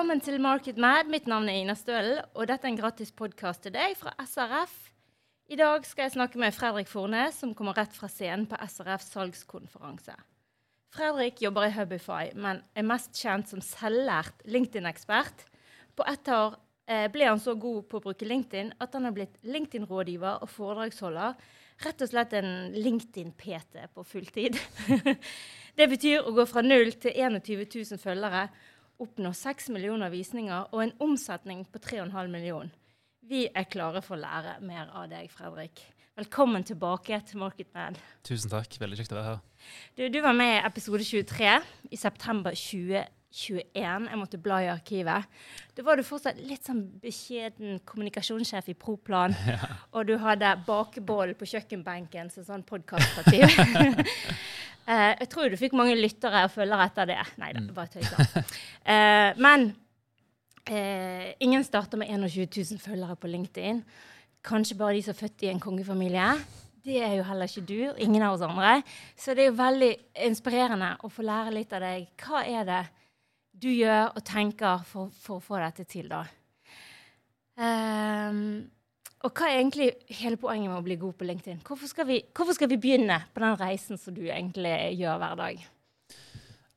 Velkommen til Market Mad. Mitt navn er Ina Stølen, og dette er en gratis podkast til deg fra SRF. I dag skal jeg snakke med Fredrik Fornes, som kommer rett fra scenen på SRFs salgskonferanse. Fredrik jobber i Hubify, men er mest kjent som selvlært LinkedIn-ekspert. På ett år eh, ble han så god på å bruke LinkedIn at han er blitt LinkedIn-rådgiver og foredragsholder. Rett og slett en LinkedIn-PT på fulltid. det betyr å gå fra null til 21 000 følgere, oppnå 6 millioner visninger og en omsetning på 3,5 millioner. Vi er klare for å lære mer av deg, Fredrik. Velkommen tilbake til Marketman. Tusen takk. Veldig kjekt å være her. Du, du var med i episode 23 i september 2021. Jeg måtte bla i arkivet. Da var du fortsatt litt sånn beskjeden kommunikasjonssjef i Proplan. Ja. Og du hadde bakeboll på kjøkkenbenken som sånn podkaststativ. uh, jeg tror du fikk mange lyttere og følgere etter det. Nei da, mm. bare tøysa. Uh, men Eh, ingen starter med 21 000 følgere på LinkedIn. Kanskje bare de som er født i en kongefamilie. Det er jo heller ikke du, ingen av oss andre. Så det er jo veldig inspirerende å få lære litt av deg. Hva er det du gjør og tenker for, for å få dette til, da? Um, og hva er egentlig hele poenget med å bli god på LinkedIn? Hvorfor skal, vi, hvorfor skal vi begynne på den reisen som du egentlig gjør hver dag?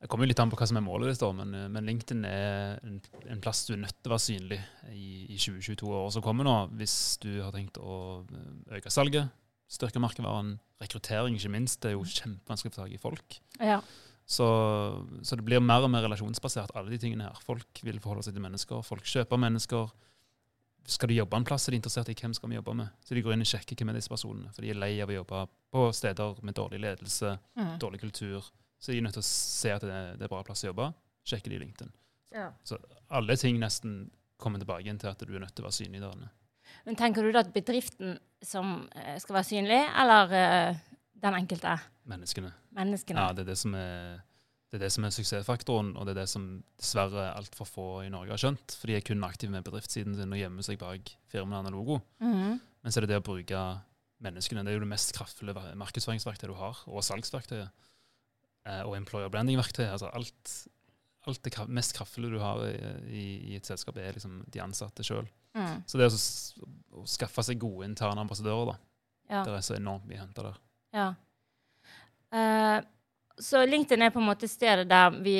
Det kommer litt an på hva som er målet ditt, men, eh, men, LinkedIn er en, en, plass du er nødt til å være synlig i, i 2022 år som kommer nå, hvis du har tenkt å eh, øke salget, styrke merkevaren, rekruttering ikke minst. Det er jo kjempevanskelig å få tak i folk. Ja. Så, så, det blir mer og mer relasjonsbasert, alle de tingene her. Folk vil forholde seg til mennesker, folk kjøper mennesker. Skal du jobbe en plass, er de interessert i hvem skal vi jobbe med. Så de går inn og sjekker hvem er disse personene, for de er lei av å jobbe på steder med dårlig ledelse, mm. dårlig kultur så de er nødt til å se at det, det er bra plass å jobbe. Sjekker de LinkedIn. Ja. Så alle ting nesten kommer tilbake igjen til at du er nødt til å være synlig der. Men Tenker du da at bedriften som uh, skal være synlig, eller uh, den enkelte? Menneskene. Menneskene. Ja, det er det som er, det er det som er suksessfaktoren, og det er det som dessverre altfor få i Norge har skjønt. For de er kun aktive med bedriftssiden sin og gjemmer seg bak firmanavn og logo. Mm -hmm. Men så er det det å bruke menneskene. Det er jo det mest kraftfulle markedsføringsverktøyet du har, og salgsverktøyet. Eh, og employer branding-verktøyet. Altså alt, alt, det mest kraftfulle du har i, i, et selskap, er liksom de ansatte sjøl. Mm. Så det å, å, skaffe seg gode interne ambassadører, da. Ja. Det er så enormt mye henta der. Ja. Uh, så LinkedIn er på en måte stedet der vi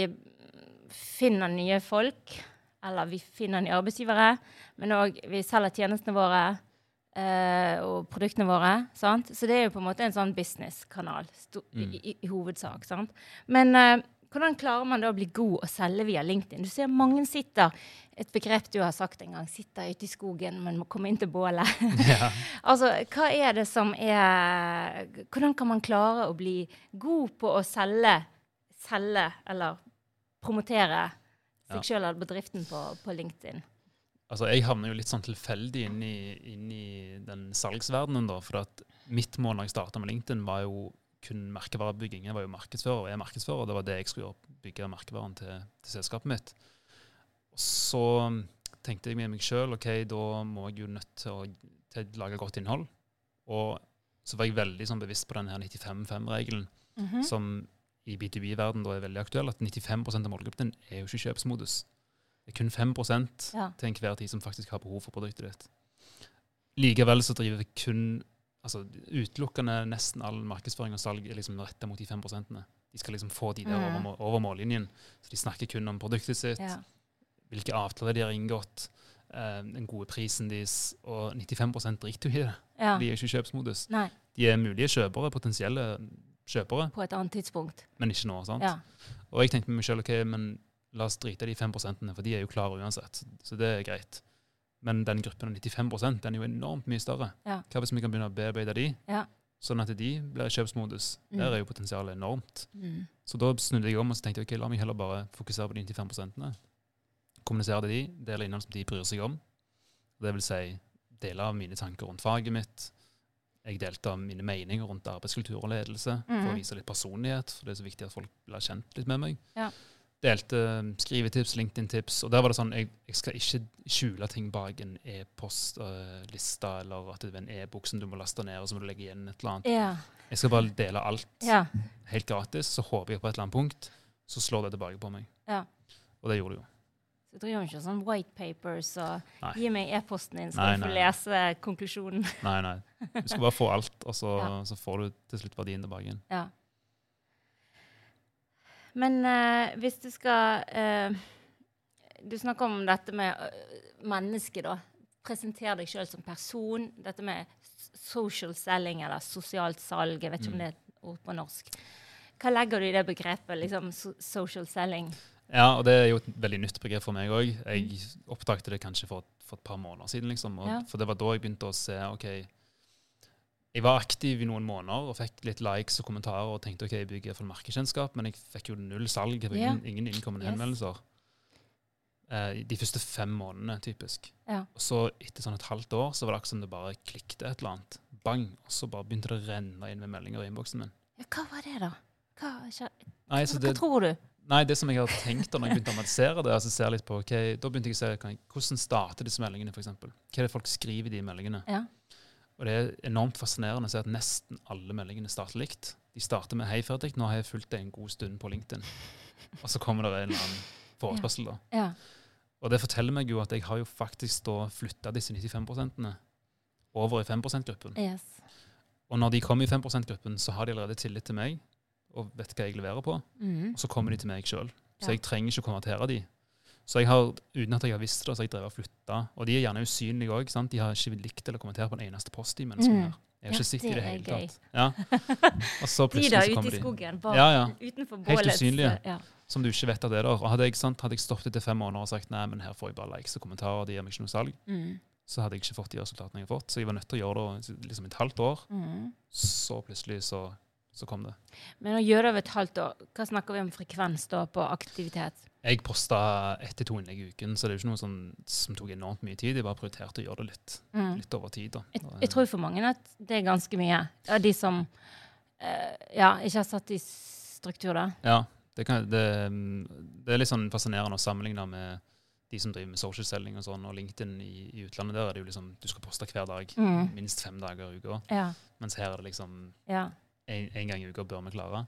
finner nye folk, eller vi finner nye arbeidsgivere, men òg vi selger tjenestene våre Uh, og produktene våre. Sant? Så det er jo på en måte en sånn businesskanal mm. i, i, i, hovedsak. Sant? Men uh, hvordan klarer man da å bli god å selge via LinkedIn? Du ser mange sitter et begrep du har sagt en gang, 'sitte ute i skogen, men må komme inn til bålet. Ja. altså, hva er det som er Hvordan kan man klare å bli god på å selge, selge eller promotere seg ja. sjøl eller bedriften på, på LinkedIn? Altså, jeg havner jo litt sånn tilfeldig inn i, inn i den salgsverdenen, da. For at mitt mål da jeg starta med LinkedIn, var jo kun merkevarebygging. Jeg var jo markedsfører og er markedsfører. Det var det jeg skulle gjøre, bygge merkevaren til, til selskapet mitt. Og så tenkte jeg med meg sjøl ok, da må jeg jo nødt til å, til å lage godt innhold. Og så var jeg veldig sånn bevisst på denne 95-5-regelen, mm -hmm. som i B2B-verden da er veldig aktuell. At 95% av målgruppen er jo ikke kjøpsmodus. Det er kun 5 ja. til enhver tid som faktisk har behov for produktet ditt. Likevel så driver vi kun altså Utelukkende nesten all markedsføring og salg er liksom retta mot de 5 -ene. De skal liksom få de der mm. over, over, mållinjen. Så de snakker kun om produktet sitt, ja. Hvilke avtaler de har inngått, eh, den gode prisen deres, og 95 driter jo i det. Ja. De er ikke i kjøpsmodus. Nei. De er mulige kjøpere, potensielle kjøpere. På et annet tidspunkt. Men ikke nå. sant? Ja. Og jeg tenkte med meg sjøl ok, men La oss drite de 5 for de er jo klare uansett. Så det er greit. Men den gruppen av 95% den er jo enormt mye større. Ja. Hva hvis vi kan begynne å bearbeide de, ja. sånn at de blir kjøpsmodus? Mm. Der er jo potensialet enormt. Mm. Så da snudde jeg om og så tenkte jeg, ok, la meg heller bare fokusere på de 95 Kommunisere til de, dele innhold som de bryr seg om. Det vil si dele av mine tanker rundt faget mitt. Jeg delte av mine meninger rundt arbeidskultur og ledelse mm. for å vise litt personlighet. For det er så viktig at folk blir kjent litt med meg. Ja delte um, skrivetips, LinkedIn-tips. Og der var det sånn jeg, jeg skal ikke skjule ting bak en e-postliste uh, eller at det er en e-bok som du må laste ned, og så må du legge igjen et eller annet. Ja. Jeg skal bare dele alt ja. helt gratis. Så håper jeg på et eller annet punkt så slår det tilbake på meg. Ja. Og det gjorde det jo. Du driver ikke sånn white papers og Nei. gi meg e-posten din, så Nei, jeg får lese konklusjonen. Nei, nei. Du skal bare få alt, og så, Ja. så får du til slutt verdien tilbake igjen. Ja. Men uh, hvis du skal uh, Du snakker om dette med uh, mennesket, da. Presenter deg sjøl som person. Dette med social selling eller sosialt salg. Jeg vet ikke om Mm. det er et ord på norsk. Hva legger du i det begrepet, liksom so social selling? Ja, og det er jo et veldig nytt begrep for meg òg. Jeg oppdaget det kanskje for, for et par måneder siden. liksom. Og, Ja. For det var da jeg begynte å se OK. Jeg var aktiv i noen måneder og fikk litt likes og kommentarer og tenkte OK, jeg bygger i hvert fall markedskjennskap, men jeg fikk jo null salg. Jeg fikk Ja. ingen, innkommende Yes. henvendelser. Eh, de første fem månedene, typisk. Ja. Og så etter sånn et halvt år så var det akkurat som det bare klikket et eller annet. Bang! Og så bare begynte det å renne inn med meldinger i innboksen min. Ja, hva var det, da? Hva, hva, Nei, så hva det, tror du? Nei, det som jeg har tenkt da når jeg begynte å analysere det, altså ser litt på, ok, da begynte jeg å se jeg- hvordan starter disse meldingene, f.eks. Hva er det folk skriver i de meldingene? Ja. Og det er enormt fascinerende å se at nesten alle meldingene starter likt. De starter med 'Hei, Fredrik, nå har jeg fulgt deg en god stund på LinkedIn'. Og så kommer det en eller annen forespørsel, da. Ja. Og det forteller meg jo at jeg har jo faktisk da flytta disse 95% over i 5 %-gruppen. Yes. Og når de kommer i 5 %-gruppen, så har de allerede tillit til meg og vet hva jeg leverer på. Mm. Og så kommer de til meg sjøl. Så Ja. jeg trenger ikke å konvertere de. Så jeg har, uten at jeg har visst det, så har jeg drevet og flytta. Og de er gjerne usynlige òg. De har ikke likt eller kommentert på en eneste post, de menneskene Mm. her. Jeg har Ja, ikke sett i det hele gøy. tatt. Ja. Og så De plutselig der så ute kommer i de. skogen, bare Ja, ja. utenfor bålet. Helt usynlige. Ja. Som du ikke vet at det er der. Og hadde jeg, sant, hadde jeg stoppet etter fem måneder og sagt nei, men her får jeg bare likes og kommentarer, de gir meg ikke noe salg, Mm. så hadde jeg ikke fått de resultatene jeg har fått. Så jeg var nødt til å gjøre det liksom et halvt år. Mm. Så plutselig så, så kom det. Men å gjøre det over et halvt år, hva snakker vi om frekvens da på aktivitet? Jeg posta ett til to innlegg i uken, så det er jo ikke noe sånn, som tok enormt mye tid. Jeg bare prioriterte å gjøre det litt, Mm. litt over tid. Jeg, jeg tror for mange at det er ganske mye. Av de som uh, ja, ikke har satt i struktur, da. Ja, det, kan, det, det er litt sånn fascinerende å sammenligne med de som driver med social selling og sånn, og LinkedIn i, i utlandet. Der er det jo liksom du skal poste hver dag, Mm. minst fem dager i uka. Ja. Mens her er det liksom ja. En, en gang i uka bør vi klare.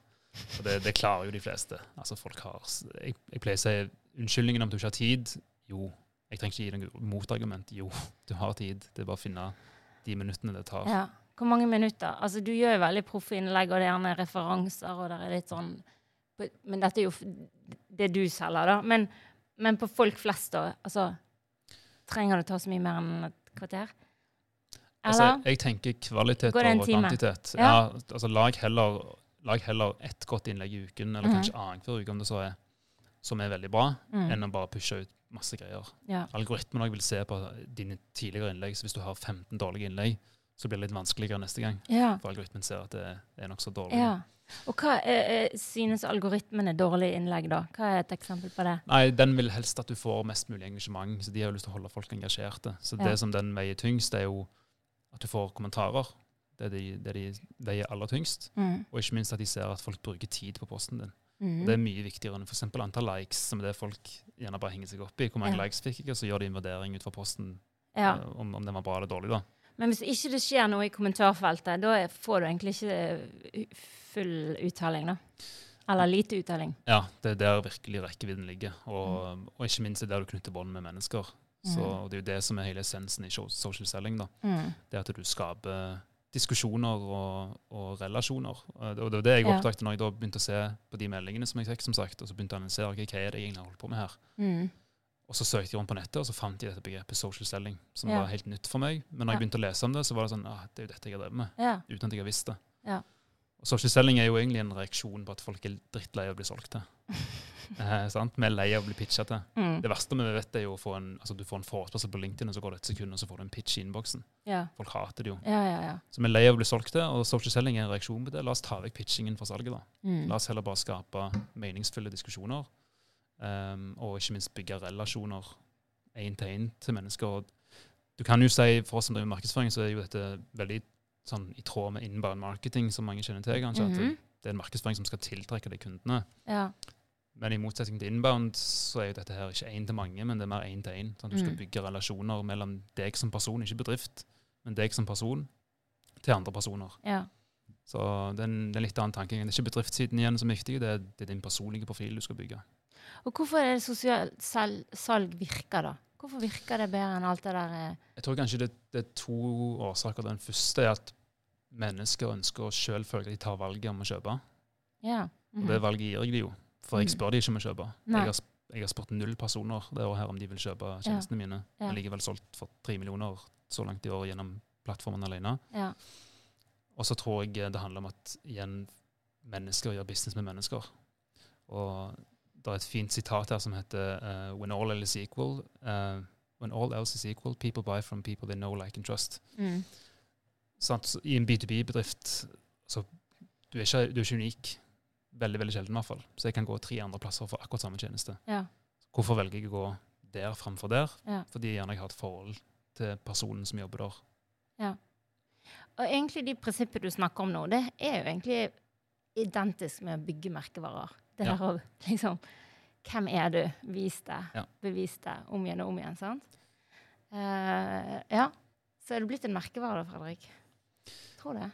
Og det, det klarer jo de fleste. Altså folk har, jeg, jeg pleier å si unnskyldningen om du ikke har tid. Jo, jeg trenger ikke gi noe motargument. Jo, du har tid. Det er bare å finne de minuttene det tar. ja. Hvor mange minutter? Altså, du gjør jo veldig proffe innlegg, og det er gjerne referanser, og det er litt sånn Men dette er jo det du selger, da. Men, men på folk flest, da? Altså, trenger det å ta så mye mer enn et kvarter? Altså, jeg tenker kvalitet over kvantitet. Ja. Ja. altså lag heller, lag heller ett godt innlegg i uken, eller Mhm. kanskje annenhver uke om det så er, som er veldig bra, Mm. enn å bare pushe ut masse greier. Ja. Algoritmen vil se på dine tidligere innlegg, så hvis du har 15 dårlige innlegg, så blir det litt vanskeligere neste gang. Ja. For algoritmen ser at det, er nokså dårlig. ja. Og hva er, er, synes algoritmen er dårlig innlegg, da? Hva er et eksempel på det? Nei, den vil helst at du får mest mulig engasjement, så de har lyst til å holde folk engasjerte. Så Ja. det som den veier tyngst, det er jo at du får kommentarer. Det er de, det er de veier aller tyngst. Mm. Og ikke minst at de ser at folk bruker tid på posten din. Mm. Det er mye viktigere enn f.eks. antall likes, som er det folk gjerne bare henger seg opp i. Hvor mange Ja. likes fikk jeg, og så gjør de en vurdering ut fra posten ja. eh, om, om den var bra eller dårlig. da. Men hvis ikke det skjer noe i kommentarfeltet, da får du egentlig ikke eh, full uttaling, da? Eller lite uttaling? Ja, det er der virkelig rekkevidden ligger. Og, og ikke minst det er der du knytter bånd med mennesker. Så Mm. og Det er jo det som er hele essensen i social selling. da. Mm. Det at du skaper diskusjoner og, og relasjoner. Og det var det jeg oppdaget når jeg da begynte å se på de meldingene som jeg fikk, som sagt, og så begynte jeg å analysere okay, hva er det jeg egentlig holdt på med her. Mm. Og så søkte jeg rundt på nettet, og så fant jeg dette begrepet social selling, som Ja. var helt nytt for meg. Men når jeg begynte å lese om det, så var det sånn ah, det er jo dette jeg har drevet med, Ja. uten at jeg har visst det. Ja. Og social selling er jo egentlig en reaksjon på at folk er drittlei av å bli solgt til. eh, sant? Vi er lei av å bli pitcha til. Mm. Det verste vi vet, er jo å få en, altså, du får en forespørsel på LinkedIn, og så går det et sekund, og så får du en pitch i innboksen. Ja. Folk hater det jo. Ja, ja, ja. Så vi er lei av å bli solgt til, og social selling er en reaksjon på det. La oss ta vekk pitchingen fra salget, da. Mm. La oss heller bare skape meningsfulle diskusjoner, um, og ikke minst bygge relasjoner én til én til mennesker. Og du kan jo si, For oss som driver markedsføring, så er jo dette veldig sånn i tråd med inbound marketing, som mange kjenner til. kanskje, at Mhm. det, det er en markedsføring som skal tiltrekke de kundene. Ja. Men i motsetning til inbound så er jo dette her ikke én til mange, men det er mer én til én. Sånn du skal Mm. bygge relasjoner mellom deg som person, ikke bedrift, men deg som person, til andre personer. ja. Så det er en, det er en litt annen tanke. Det er ikke bedriftssiden igjen som er viktig, det er, det er din personlige profil du skal bygge. Og hvorfor er det sosialt sal- salg virker, da? Hvorfor virker det bedre enn alt det der eh, Jeg tror kanskje det, det er to årsaker. Den første er at mennesker ønsker å sjøl føle at de tar valget om å kjøpe. Ja. Og mhm. det valget gir jeg de jo, for jeg spør de ikke om å kjøpe. Jeg har, jeg har spurt null personer det året her om de vil kjøpe tjenestene mine. Ja. Men likevel solgt for tre millioner så langt i år gjennom plattformen alene. ja. Og så tror jeg det handler om at igjen, mennesker gjør business med mennesker. Og det er et fint sitat her som heter uh, When all else is equal, uh, when all else is equal, people buy from people they know, like and trust. Mm. Sant? Så I en B2B-bedrift så du er, ikke, du er ikke unik. Veldig veldig sjelden, i hvert fall. Så jeg kan gå tre andre plasser for akkurat samme tjeneste. ja. Hvorfor velger jeg å gå der framfor der? Ja. Fordi gjerne jeg har et forhold til personen som jobber der. Ja. Og egentlig de prinsippene du snakker om nå, det er jo egentlig identisk med å bygge merkevarer. Det Ja. der å liksom Hvem er du? Vis det. Ja. Bevis det. Om igjen og om igjen. sant? Uh, ja. Så er det blitt en merkevare, Fredrik. Tror det.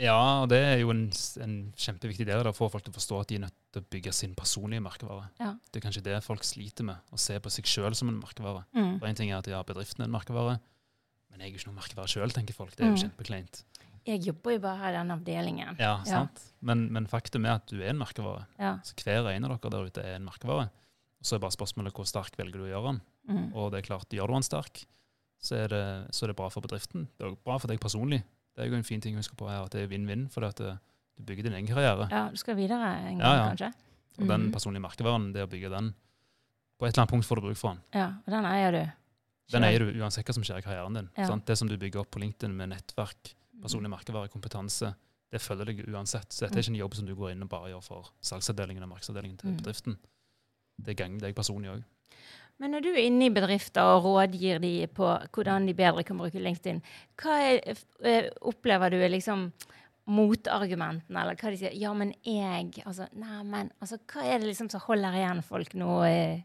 Ja, og det er jo en, en kjempeviktig del av det, å få folk til å forstå at de er nødt til å bygge sin personlige merkevare. Ja. Det er kanskje det folk sliter med, å se på seg sjøl som en merkevare. Mm. For En ting er at ja, bedriften er en merkevare, men jeg er jo ikke noen merkevare sjøl, tenker folk. Det er jo Mm. kjempekleint. Jeg jobber jo bare her i den avdelingen. Ja, sant? Men, men faktum er at du er en merkevare. Ja. Så hver en av dere der ute er en merkevare. Og så er bare spørsmålet hvor sterk velger du å gjøre den. Mm. Og det er klart, gjør du den sterk, så er, det, så er det bra for bedriften. Det er bra for deg personlig. Det er jo en fin ting å huske på her, at det er vinn-vinn, for at eh, du bygger din egen karriere. ja, du skal videre en gang, Ja, ja. kanskje? Og den Mhm. personlige merkevaren, det å bygge den, på et eller annet punkt får du bruk for den. Ja, og den eier du. Den eier du uansett hva som skjer i karrieren din. Ja. Sant? Det som du bygger opp på LinkedIn med nettverk, Mm. personlig merkevare, kompetanse, det følger deg uansett. Så dette er ikke en jobb som du går inn og bare gjør for salgsavdelingen og markedsavdelingen til bedriften. Det gagner deg personlig òg. Men når du er inne i bedrifter og rådgir de på hvordan de bedre kan bruke LinkedIn, hva er, eh, opplever du er liksom motargumentene, eller hva de sier? Ja, men jeg Altså, nei, men altså, Hva er det liksom som holder igjen folk nå eh,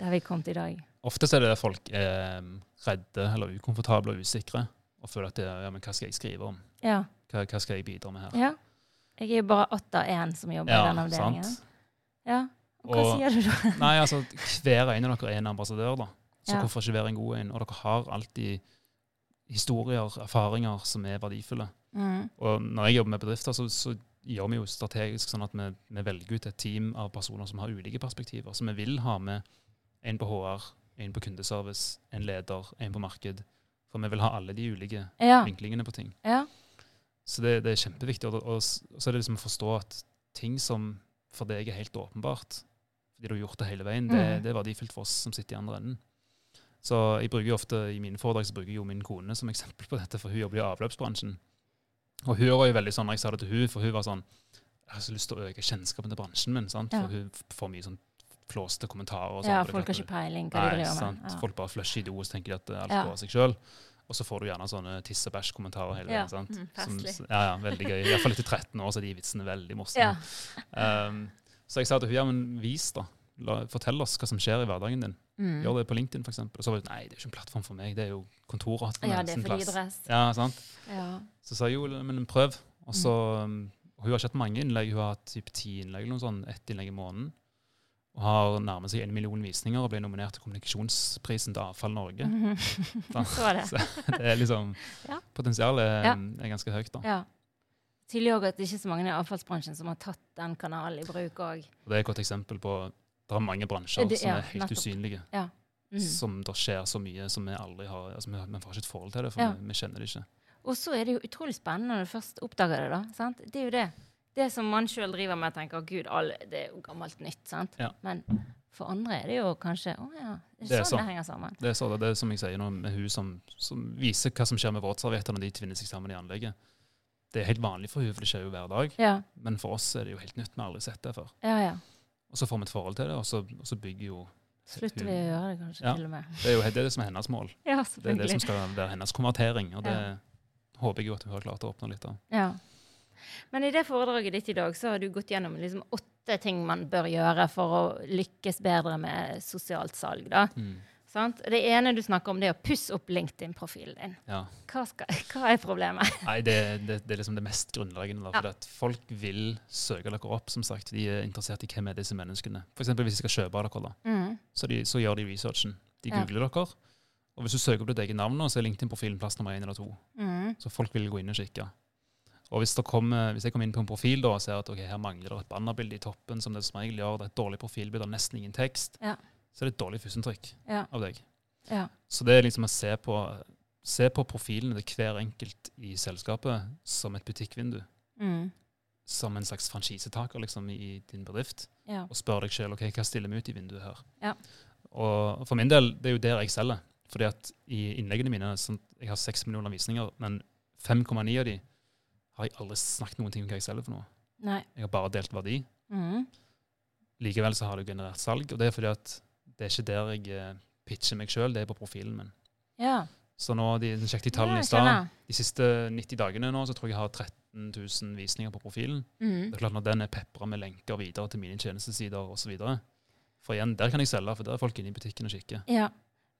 der vi er til i dag? Ofte er det folk er redde eller ukomfortable og usikre og føler at det, ja, men hva skal jeg skrive om? Ja. Hva, hva skal jeg bidra med her? ja. Jeg er jo bare åtte av én som jobber i den avdelingen. sant? Ja. Og hva sier du da? Nei, altså, hver en av dere er en ambassadør, da. Så Ja. hvorfor ikke være en god en? Og dere har alltid historier, erfaringer, som er verdifulle. Mm. Og når jeg jobber med bedrifter, så, så gjør vi jo strategisk sånn at vi, vi velger ut et team av personer som har ulike perspektiver. Så vi vil ha med en på HR, en på kundeservice, en leder, en på marked. For vi vil ha alle de ulike Ja. vinklingene på ting. ja. Så det, det er kjempeviktig. Og, og, og så er det liksom å forstå at ting som for deg er helt åpenbart, fordi du har gjort det hele veien, det, Mm. det er verdifullt for oss som sitter i andre enden. Så jeg bruker jo ofte i mine foredrag så bruker jeg jo min kone som eksempel på dette, for hun jobber i avløpsbransjen. Og hun var jo veldig sånn når jeg sa det til hun, for hun var sånn Jeg har så lyst til å øke kjennskapen til bransjen min, sant? Ja. for hun får mye sånn flåste kommentarer. og sånt. ja, folk har ikke peiling hva de driver med. Ja. Folk bare flusher i do og tenker de at alt Ja. går av seg sjøl. Og så får du gjerne sånne tiss og bæsj-kommentarer hele Ja, veien. sant? mm, Som- ja, ja, veldig gøy. Iallfall etter 13 år så er de vitsene veldig morsomme. Ja. Um, så jeg sa til hun, ja, men vis da. La, fortell oss hva som skjer i hverdagen din. Mm. Gjør det på LinkedIn, eksempel. Og så var det nei, det er ikke en plattform for meg, det er jo kontoret. ja, det er for de Ja, sant? Ja. Så sa jeg jo, men prøv. Og så, Mm. um, hun har ikke hatt mange innlegg, hun har hatt typ ti innlegg, eller noe sånt, ett innlegg i måneden. Og har nærmet seg en million visninger og ble nominert til kommunikasjonsprisen til Avfall Norge. Mm -hmm. Så det. Så det er liksom, Ja. potensialet er, Ja. er ganske høyt da. Ja. Tydelig òg at det ikke er så mange i avfallsbransjen som har tatt den kanalen i bruk òg. Det er et godt eksempel på, det er mange bransjer Det- som ja, er helt nettopp. usynlige. Mm. Som det skjer så mye som vi aldri har, altså vi, vi får ikke et forhold til det, for Ja. vi, vi kjenner det ikke. Og så er det jo utrolig spennende når du først oppdager det. da, sant? Det er jo det. Det som man sjøl driver med, tenker gud, alle, det er jo gammelt nytt. sant? Ja. Men for andre er det jo kanskje Å ja, det Det er er sånn så. det henger sammen. Det er så det er som jeg sier nå, med hun som, som viser hva som skjer med våtservietter når de tvinner seg sammen i anlegget. Det er helt vanlig for henne, for det skjer jo hver dag. Ja, Men for oss er det jo helt nytt. Vi har aldri sett det før. ja. ja. Og så får vi et forhold til det, og så, og så bygger jo Slutter vi å gjøre det, kanskje, til og med. Det er jo det, er det som er hennes mål. Ja, Det er det som skal være hennes konvertering, og det håper jeg jo at hun har klart å oppnå litt av. Ja. Men i det foredraget ditt i dag så har du gått gjennom liksom åtte ting man bør gjøre for å lykkes bedre med sosialt salg. da. Mm. Sant? Det ene du snakker om, det er å pusse opp LinkedIn-profilen din. Ja. Hva, skal, hva er problemet? Nei, det, det, det er liksom det mest grunnleggende. Ja. Folk vil søke dere opp. som sagt. De er interessert i hvem er disse menneskene. Eksempel hvis de skal kjøpe av dere, Mm. så, de, så gjør de researchen. De Ja. googler dere. Og hvis du søker opp ditt eget navn, så er LinkedIn-profilen plass nummer én eller to. Mm. Så folk vil gå inn og kikke. Og hvis, kommer, hvis jeg kommer inn på en profil da, og ser at okay, her mangler det et bannerbilde i toppen, som det som regel gjør, det er et dårlig profilbilde og nesten ingen tekst, Ja. Så er det et dårlig førsteinntrykk Ja. av deg. Ja. Så det er liksom å se på, se på profilene til hver enkelt i selskapet som et butikkvindu. Mm. Som en slags franchisetaker liksom, i din bedrift. Ja. Og spør deg sjøl okay, hva stiller vi ut i vinduet her. Ja. Og for min del, det er jo der jeg selger. Fordi at i innleggene mine sånn, Jeg har seks millioner visninger, men 5,9 av de har jeg aldri snakket noen ting om hva jeg selger for noe. Nei. Jeg har bare delt verdi. Mm. Likevel så har det generert salg, og det er fordi at det er ikke der jeg eh, pitcher meg sjøl, det er på profilen min. Ja. Så nå de, de sjekket de tallene i stad. De siste 90 dagene nå så tror jeg jeg har 13 000 visninger på profilen. Mm. Det er klart Når den er pepra med lenker videre til mine tjenestesider osv. For igjen, der kan jeg selge, for der er folk inne i butikken og kikker. Ja.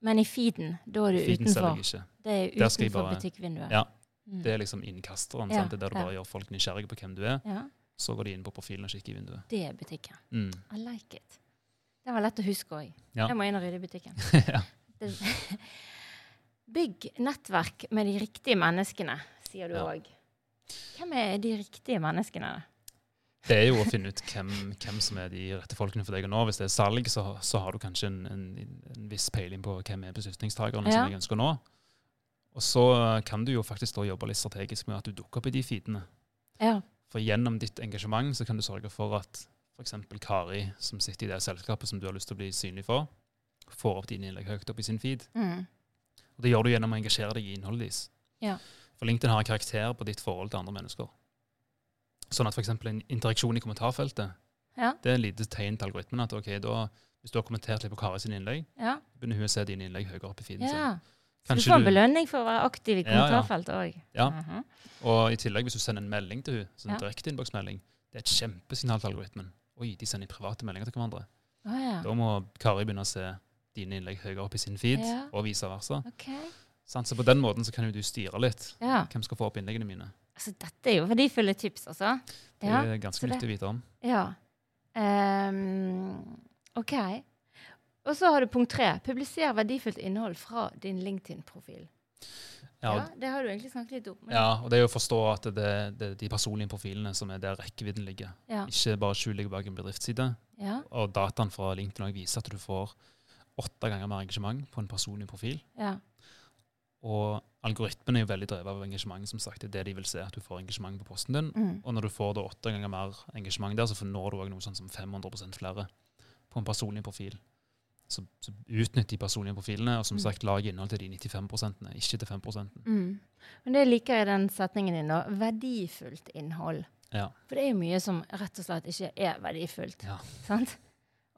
Men i feeden, da er du Feeden selger jeg ikke. Det er utenfor bare- butikkvinduet. Ja, Mm. Det er liksom innkasteren. Ja, sant? Det er der du bare gjør folk nysgjerrige på hvem du er. ja. Så går de inn på profilen og kikker i vinduet. Det er butikken. Mm. I like it. Det var lett å huske òg. Ja. Jeg må inn og rydde i butikken. ja. Bygg nettverk med de riktige menneskene, sier du Ja. Hvem er de riktige menneskene? Det er jo å finne ut hvem, hvem som er de rette folkene for deg. Og nå, hvis det er salg, så, så har du kanskje en, en, en viss peiling på hvem er beslutningstakerne som jeg ønsker å nå. Og så kan du jo faktisk da jobbe litt strategisk med at du dukker opp i de feedene. Ja. For gjennom ditt engasjement så kan du sørge for at f.eks. Kari, som sitter i det selskapet som du har lyst til å bli synlig for, får opp dine innlegg høyt opp i sin feed. Mm. Og det gjør du gjennom å engasjere deg i innholdet deres. Ja. For LinkedIn har en karakter på ditt forhold til andre mennesker. Sånn at f.eks. en interaksjon i kommentarfeltet Ja. det er et lite tegn til algoritmen at ok, da, hvis du har kommentert litt på Kari sine innlegg, ja. begynner hun å se dine innlegg høyere opp i feeden ja. sin. Så du får en belønning for å være aktiv i kommentarfeltet òg. Ja. Mhm. Og i tillegg, hvis du sender en melding til hun, sånn Ja. direkte innboksmelding, det er et kjempesignal til algoritmen. Oi, de sender private meldinger til hverandre. Å ja. Da må Kari begynne å se dine innlegg høyere opp i sin feed, Ja. og vice versa. Okay. Så på den måten så kan jo du styre litt Ja. hvem skal få opp innleggene mine. Altså, dette er jo verdifulle tips, altså. Det Ja. er ganske nyttig å vite om. Ja. Um, OK. Og så har du punkt tre. Publiser verdifullt innhold fra din LinkedIn-profil. Ja, Ja, det har du egentlig snakket litt om. Ja, og det er jo å forstå at det, er de personlige profilene som er der rekkevidden ligger. Ja. Ikke bare skjul ligger bak en bedriftsside. Ja. Og dataen fra LinkedIn viser at du får åtte ganger mer engasjement på en personlig profil. ja. Og algoritmen er jo veldig drevet av engasjement. som sagt. Det er det de vil se, at du får engasjement på posten din. Mm. Og når du får da åtte ganger mer engasjement der, så får- når du òg noe sånn som 500 flere på en personlig profil. Så, så utnytt de personlige profilene, og som Mm. sagt, lag innhold til de 95% ikke til 5 Mm. Men det liker jeg i den setningen din, da. Verdifullt innhold. Ja. For det er jo mye som rett og slett ikke er verdifullt. Ja. Sant?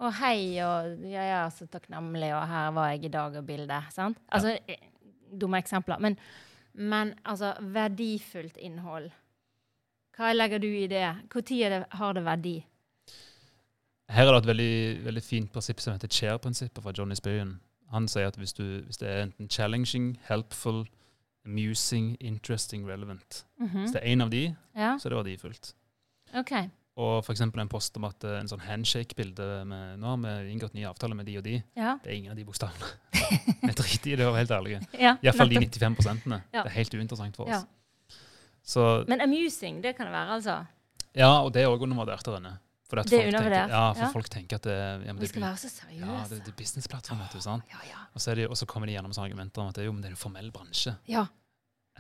Og hei, og ja, ja, så takknemlig, og her var jeg i dag, og bildet. Sant? Altså, ja. dumme eksempler. Men, men altså, verdifullt innhold. Hva legger du i det? Når er har det verdi? Her er det et veldig, veldig fint prinsipp som heter chair-prinsippet fra Johnny Spirian. Han sier at hvis, du, hvis det er enten challenging, helpful, amusing, interesting, relevant Mhm. Hvis det er én av de, Ja, så er det verdifullt. Okay. Og f.eks. en post om at eh, en sånn handshake-bilde med Nå har vi inngått ny avtale med de og de. Ja. Det er ingen av de bokstavene. Vi driter i det, å være helt ærlig. ja Iallfall de 95 prosentene. Ja. Det er helt uinteressant for oss. Ja. Så, Men amusing, det kan det være, altså. ja, og det er òg undervurdert der inne. For Det er folk undervurdert, ja, for ja. folk tenker at det, ja, men Vi skal være så seriøse. ja, det, det er businessplattform, ja. Og så, er kommer de gjennom sånne argumenter om at det, jo, men det er en formell bransje. ja.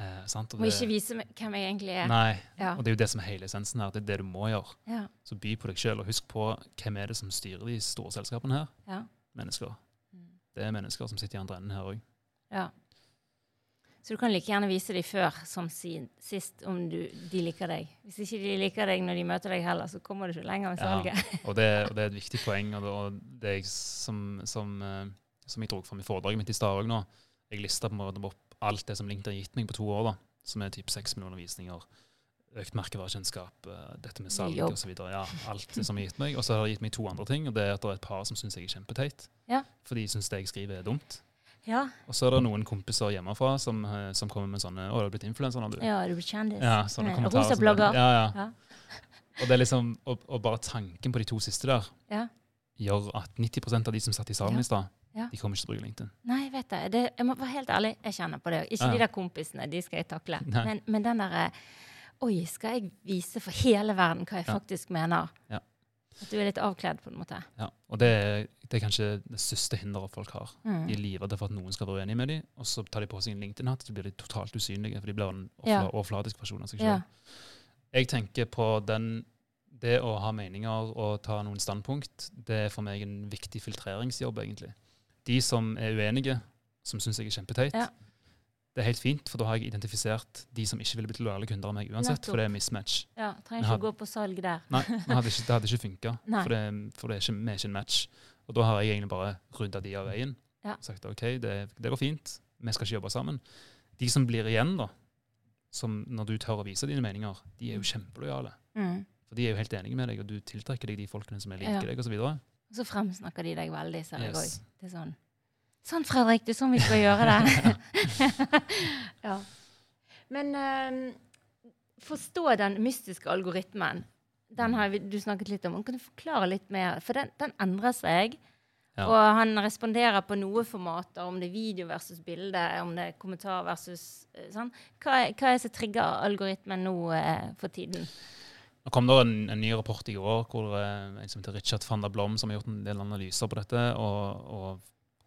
Eh, sant? Og Må ikke vise hvem jeg egentlig er. Nei, Ja. og det er jo det som er hele essensen her. Det er det du må gjøre. Ja. Så by på deg sjøl, og husk på hvem er det som styrer de store selskapene her. Ja. Mennesker. Mm. Det er mennesker som sitter i andre enden her òg. ja. Så du kan like gjerne vise dem før som sist om du, de liker deg. Hvis ikke de liker deg når de møter deg heller, så kommer du ikke lenger med Ja. salget. Og, det, og det er et viktig poeng, og det, og det jeg som, som, eh, som jeg dro fram i foredraget mitt i stad òg nå. Jeg lista på en måte opp alt det som LinkedIn har gitt meg på to år, da, som er typ seks millioner visninger. økt merkevarekjennskap, eh, dette med salg osv. Ja, alt det som har gitt meg. Og så har det gitt meg to andre ting, og det er at det er et par som syns jeg er kjempeteit. Ja. For de syns det jeg skriver er dumt. Ja. Og så er det noen kompiser hjemmefra som, eh, som kommer med sånne 'Å, du har blitt influenser nå, du'. ja, du blir kjendis. Ja, sånne ja. kommentarer. Rosa blogger. Ja, ja. Ja. Og det er liksom, og, og bare tanken på de to siste der Ja. gjør at 90% av de som satt i salen i stad, de kommer ikke til å bruke LinkedIn. Nei, vet jeg. Det, jeg må være helt ærlig, jeg kjenner på det. Ikke de der kompisene, de skal jeg takle. Men, men den derre Oi, skal jeg vise for hele verden hva jeg faktisk mener? Ja. At du er litt avkledd, på en måte. Ja. Og det er, det er kanskje det største hinderet folk har. Mm. De er livredde for at noen skal være uenig med dem, og så tar de på seg en LinkedIn-hatt, så blir de totalt usynlige, for de blir en Ja. person versjon av seg Ja. selv. Jeg tenker på den, det å ha meninger og ta noen standpunkt, det er for meg en viktig filtreringsjobb, egentlig. De som er uenige, som syns jeg er kjempeteit, Ja. Det er helt fint, for da har jeg identifisert de som ikke ville blitt lojale kunder av meg uansett, Nettopp. for det er mismatch. ja. Trenger ikke å gå på salg der. Nei, det hadde ikke, det hadde ikke funka, for, det, for det er ikke, vi er ikke en match. Og da har jeg egentlig bare rydda de av veien. Ja. Sagt OK, det, det går fint, vi skal ikke jobbe sammen. De som blir igjen, da, som når du tør å vise dine meninger, de er jo kjempelojale. Mm. For de er jo helt enige med deg, og du tiltrekker deg de folkene som liker Ja. deg, osv. Og så fremsnakker de deg veldig, ser jeg òg. Yes. Det sånn Sånn, Fredrik, det er sånn vi skal gjøre det. ja. Men eh, forstå den mystiske algoritmen. Den har vi- du snakket litt om. Kan du forklare litt mer? For den, den endrer seg. Ja. Og han responderer på noe formater, om det er video versus bilde, om det er kommentar versus eh, sånn. Hva, er- hva er det som trigger algoritmen nå eh, for tiden? Nå kom det en, en ny rapport i går hvor er en som heter Richard van der Blom som har gjort en del analyser på dette, og, og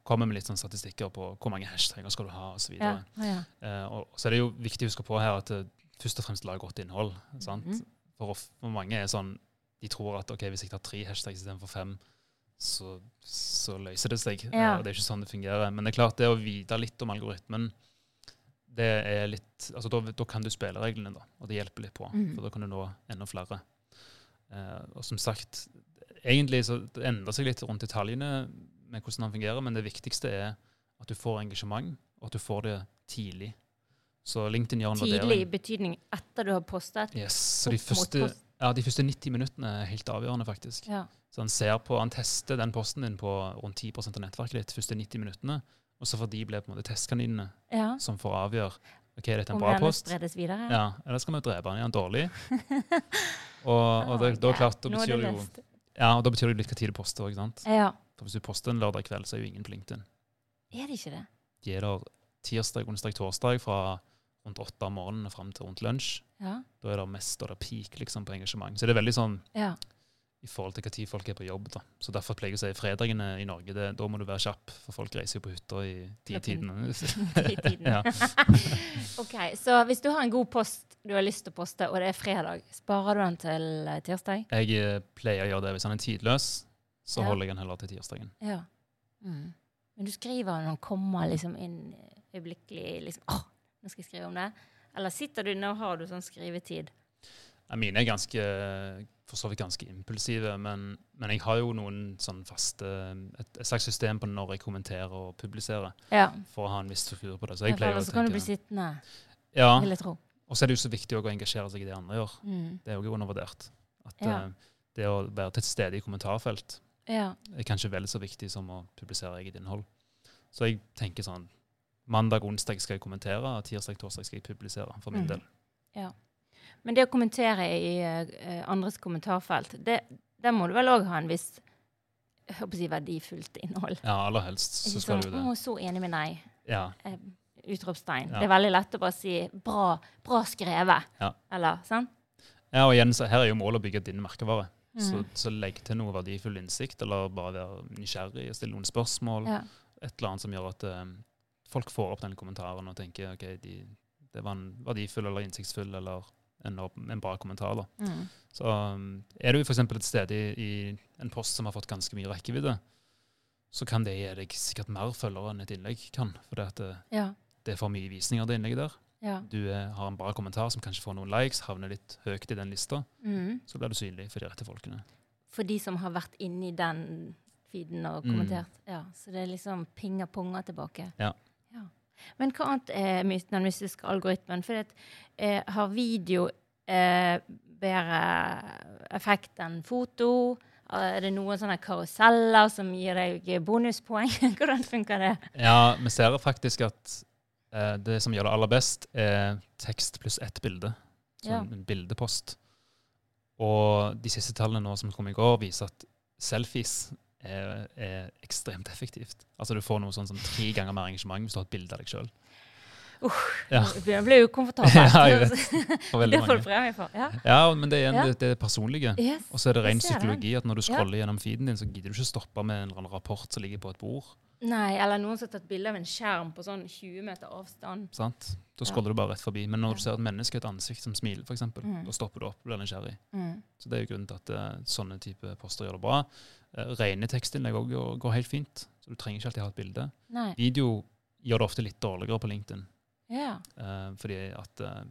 kommer med litt sånn statistikker på hvor mange hashtagger skal du ha, osv. Ja. Ja. Uh, og så er det jo viktig å huske på her at det først og fremst lager godt innhold. sant? Mhm. For, for mange er sånn De tror at ok, hvis jeg tar tre hashtags istedenfor fem, så, så løser det seg. Ja. og det er ikke sånn det fungerer. Men det er klart, det å vite litt om algoritmen, det er litt altså Da, da kan du spillereglene, da, og det hjelper litt på. Mm. For da kan du nå enda flere. Og som sagt, egentlig så det endrer seg litt rundt detaljene med hvordan den fungerer, men det viktigste er at du får engasjement, og at du får det tidlig. Så LinkedIn gjør en Tidlig i betydning etter du har postet. Yes, så de første, ja, de første 90 minuttene er helt avgjørende, faktisk. Ja. Så han ser på, han tester den posten din på rundt 10% av nettverket ditt første 90 minuttene, og så får de bli på en måte testkaninene ja. som får avgjøre ok, dette er en Om bra post. videre. Ja, eller skal vi drepe den? Er han dårlig? Og, og det, da, klart, da betyr det jo ja, og da betyr det litt hva tid du poster. ikke sant? Ja. For Hvis du poster en lørdag kveld, så er jo ingen på LinkedIn. Er det ikke det? De er der tirsdag, onsdag, torsdag fra rundt åtte om morgenen og fram til rundt lunsj. Ja. Da er det mest og det peak liksom, på engasjement. Så det er veldig sånn ja. i forhold til hva tid folk er på jobb. da. Så Derfor pleier jeg å si fredagene i Norge, det, da må du være kjapp, for folk reiser jo på hytta i ti-tidene. I OK, så hvis du har en god post du har lyst til å poste, og det er fredag, sparer du den til eh, tirsdag? Jeg eh, pleier å gjøre det hvis han er tidløs, så Ja. holder jeg den heller til tirsdagen. Ja. Mm. Men du skriver noen kommer liksom inn øyeblikkelig liksom, åh, nå skal jeg skrive om det. Eller sitter du nå har du sånn skrivetid? Ja, Mine er ganske, for så vidt ganske impulsive, men, men jeg har jo noen sånn faste et, et slags system på når jeg kommenterer og publiserer, Ja. for å ha en viss struktur på det. Så jeg pleier å tenke... Så kan du bli sittende, Ja, vil jeg tro. og så er det jo så viktig å engasjere seg i det andre gjør. Mm. Det er jo undervurdert. At Ja. eh, det å være til stede i kommentarfelt Ja. er kanskje vel så viktig som å publisere eget innhold. Så jeg tenker sånn Mandag, onsdag skal jeg kommentere, og tirsdag, torsdag skal jeg publisere, for min mm. del. Ja. Men det å kommentere i uh, andres kommentarfelt, det, der må du vel òg ha en viss jeg håper å si verdifullt innhold. Ja, aller helst så skal sånn du det. 'Å, så enig med deg'. Ja, Uh, utropstegn. Ja. Det er veldig lett å bare si 'bra, bra skrevet'. Ja. Eller sant? ja og igjen, så her er jo målet å bygge din merkevare. Så, Mm. så legg til noe verdifull innsikt, eller bare være nysgjerrig, stille noen spørsmål. Ja. Et eller annet som gjør at eh, folk får opp den kommentaren og tenker ok, de, det var en verdifull eller innsiktsfull eller en, en bra kommentar. da. Mm. Så um, er du f.eks. et sted i, i en post som har fått ganske mye rekkevidde, så kan det gi deg sikkert mer følgere enn et innlegg kan. For det, at Ja. det er for mye visninger det innlegget der. Ja. Du er, har en bra kommentar som kanskje får noen likes, havner litt høyt i den lista. Mm. Så blir du synlig for de rette folkene. For de som har vært inni den feeden og Mm. kommentert. Ja, så det er liksom pinger-ponger tilbake. Ja. Ja. Men hva annet er mys- den mystiske algoritmen? For det, eh, har video eh, bedre effekt enn foto? Er det noen sånne karuseller som gir deg bonuspoeng? Hvordan funker det? Ja, vi ser faktisk at eh, det som gjør det aller best, er tekst pluss ett bilde. Ja. Sånn en bildepost. Og de siste tallene nå som kom i går, viser at selfies er, er ekstremt effektivt. Altså Du får noe sånn som tre ganger mer engasjement hvis du har et bilde av deg sjøl. Ja. Komfortabelt. Ja, jeg vet. For veldig det får du mange. premie for. Ja. Ja, men det er, en, Ja. det, det er personlige. Yes. Og så er det ren psykologi at når du scroller gjennom feeden din, så gidder du ikke stoppe med en eller annen rapport som ligger på et bord. Nei, eller noen som har tatt bilde av en skjerm på sånn 20 meter avstand. sant? Da Ja. scroller du bare rett forbi. Men når Ja. du ser et menneske, et ansikt som smiler, f.eks., Mm. da stopper du opp og blir nysgjerrig. Mm. Så det er jo grunnen til at uh, sånne type poster gjør det bra. Uh, rene tekstinnlegg òg går, helt fint, så du trenger ikke alltid ha et bilde. Nei. Video gjør det ofte litt dårligere på LinkedIn, Ja. uh, fordi at eh,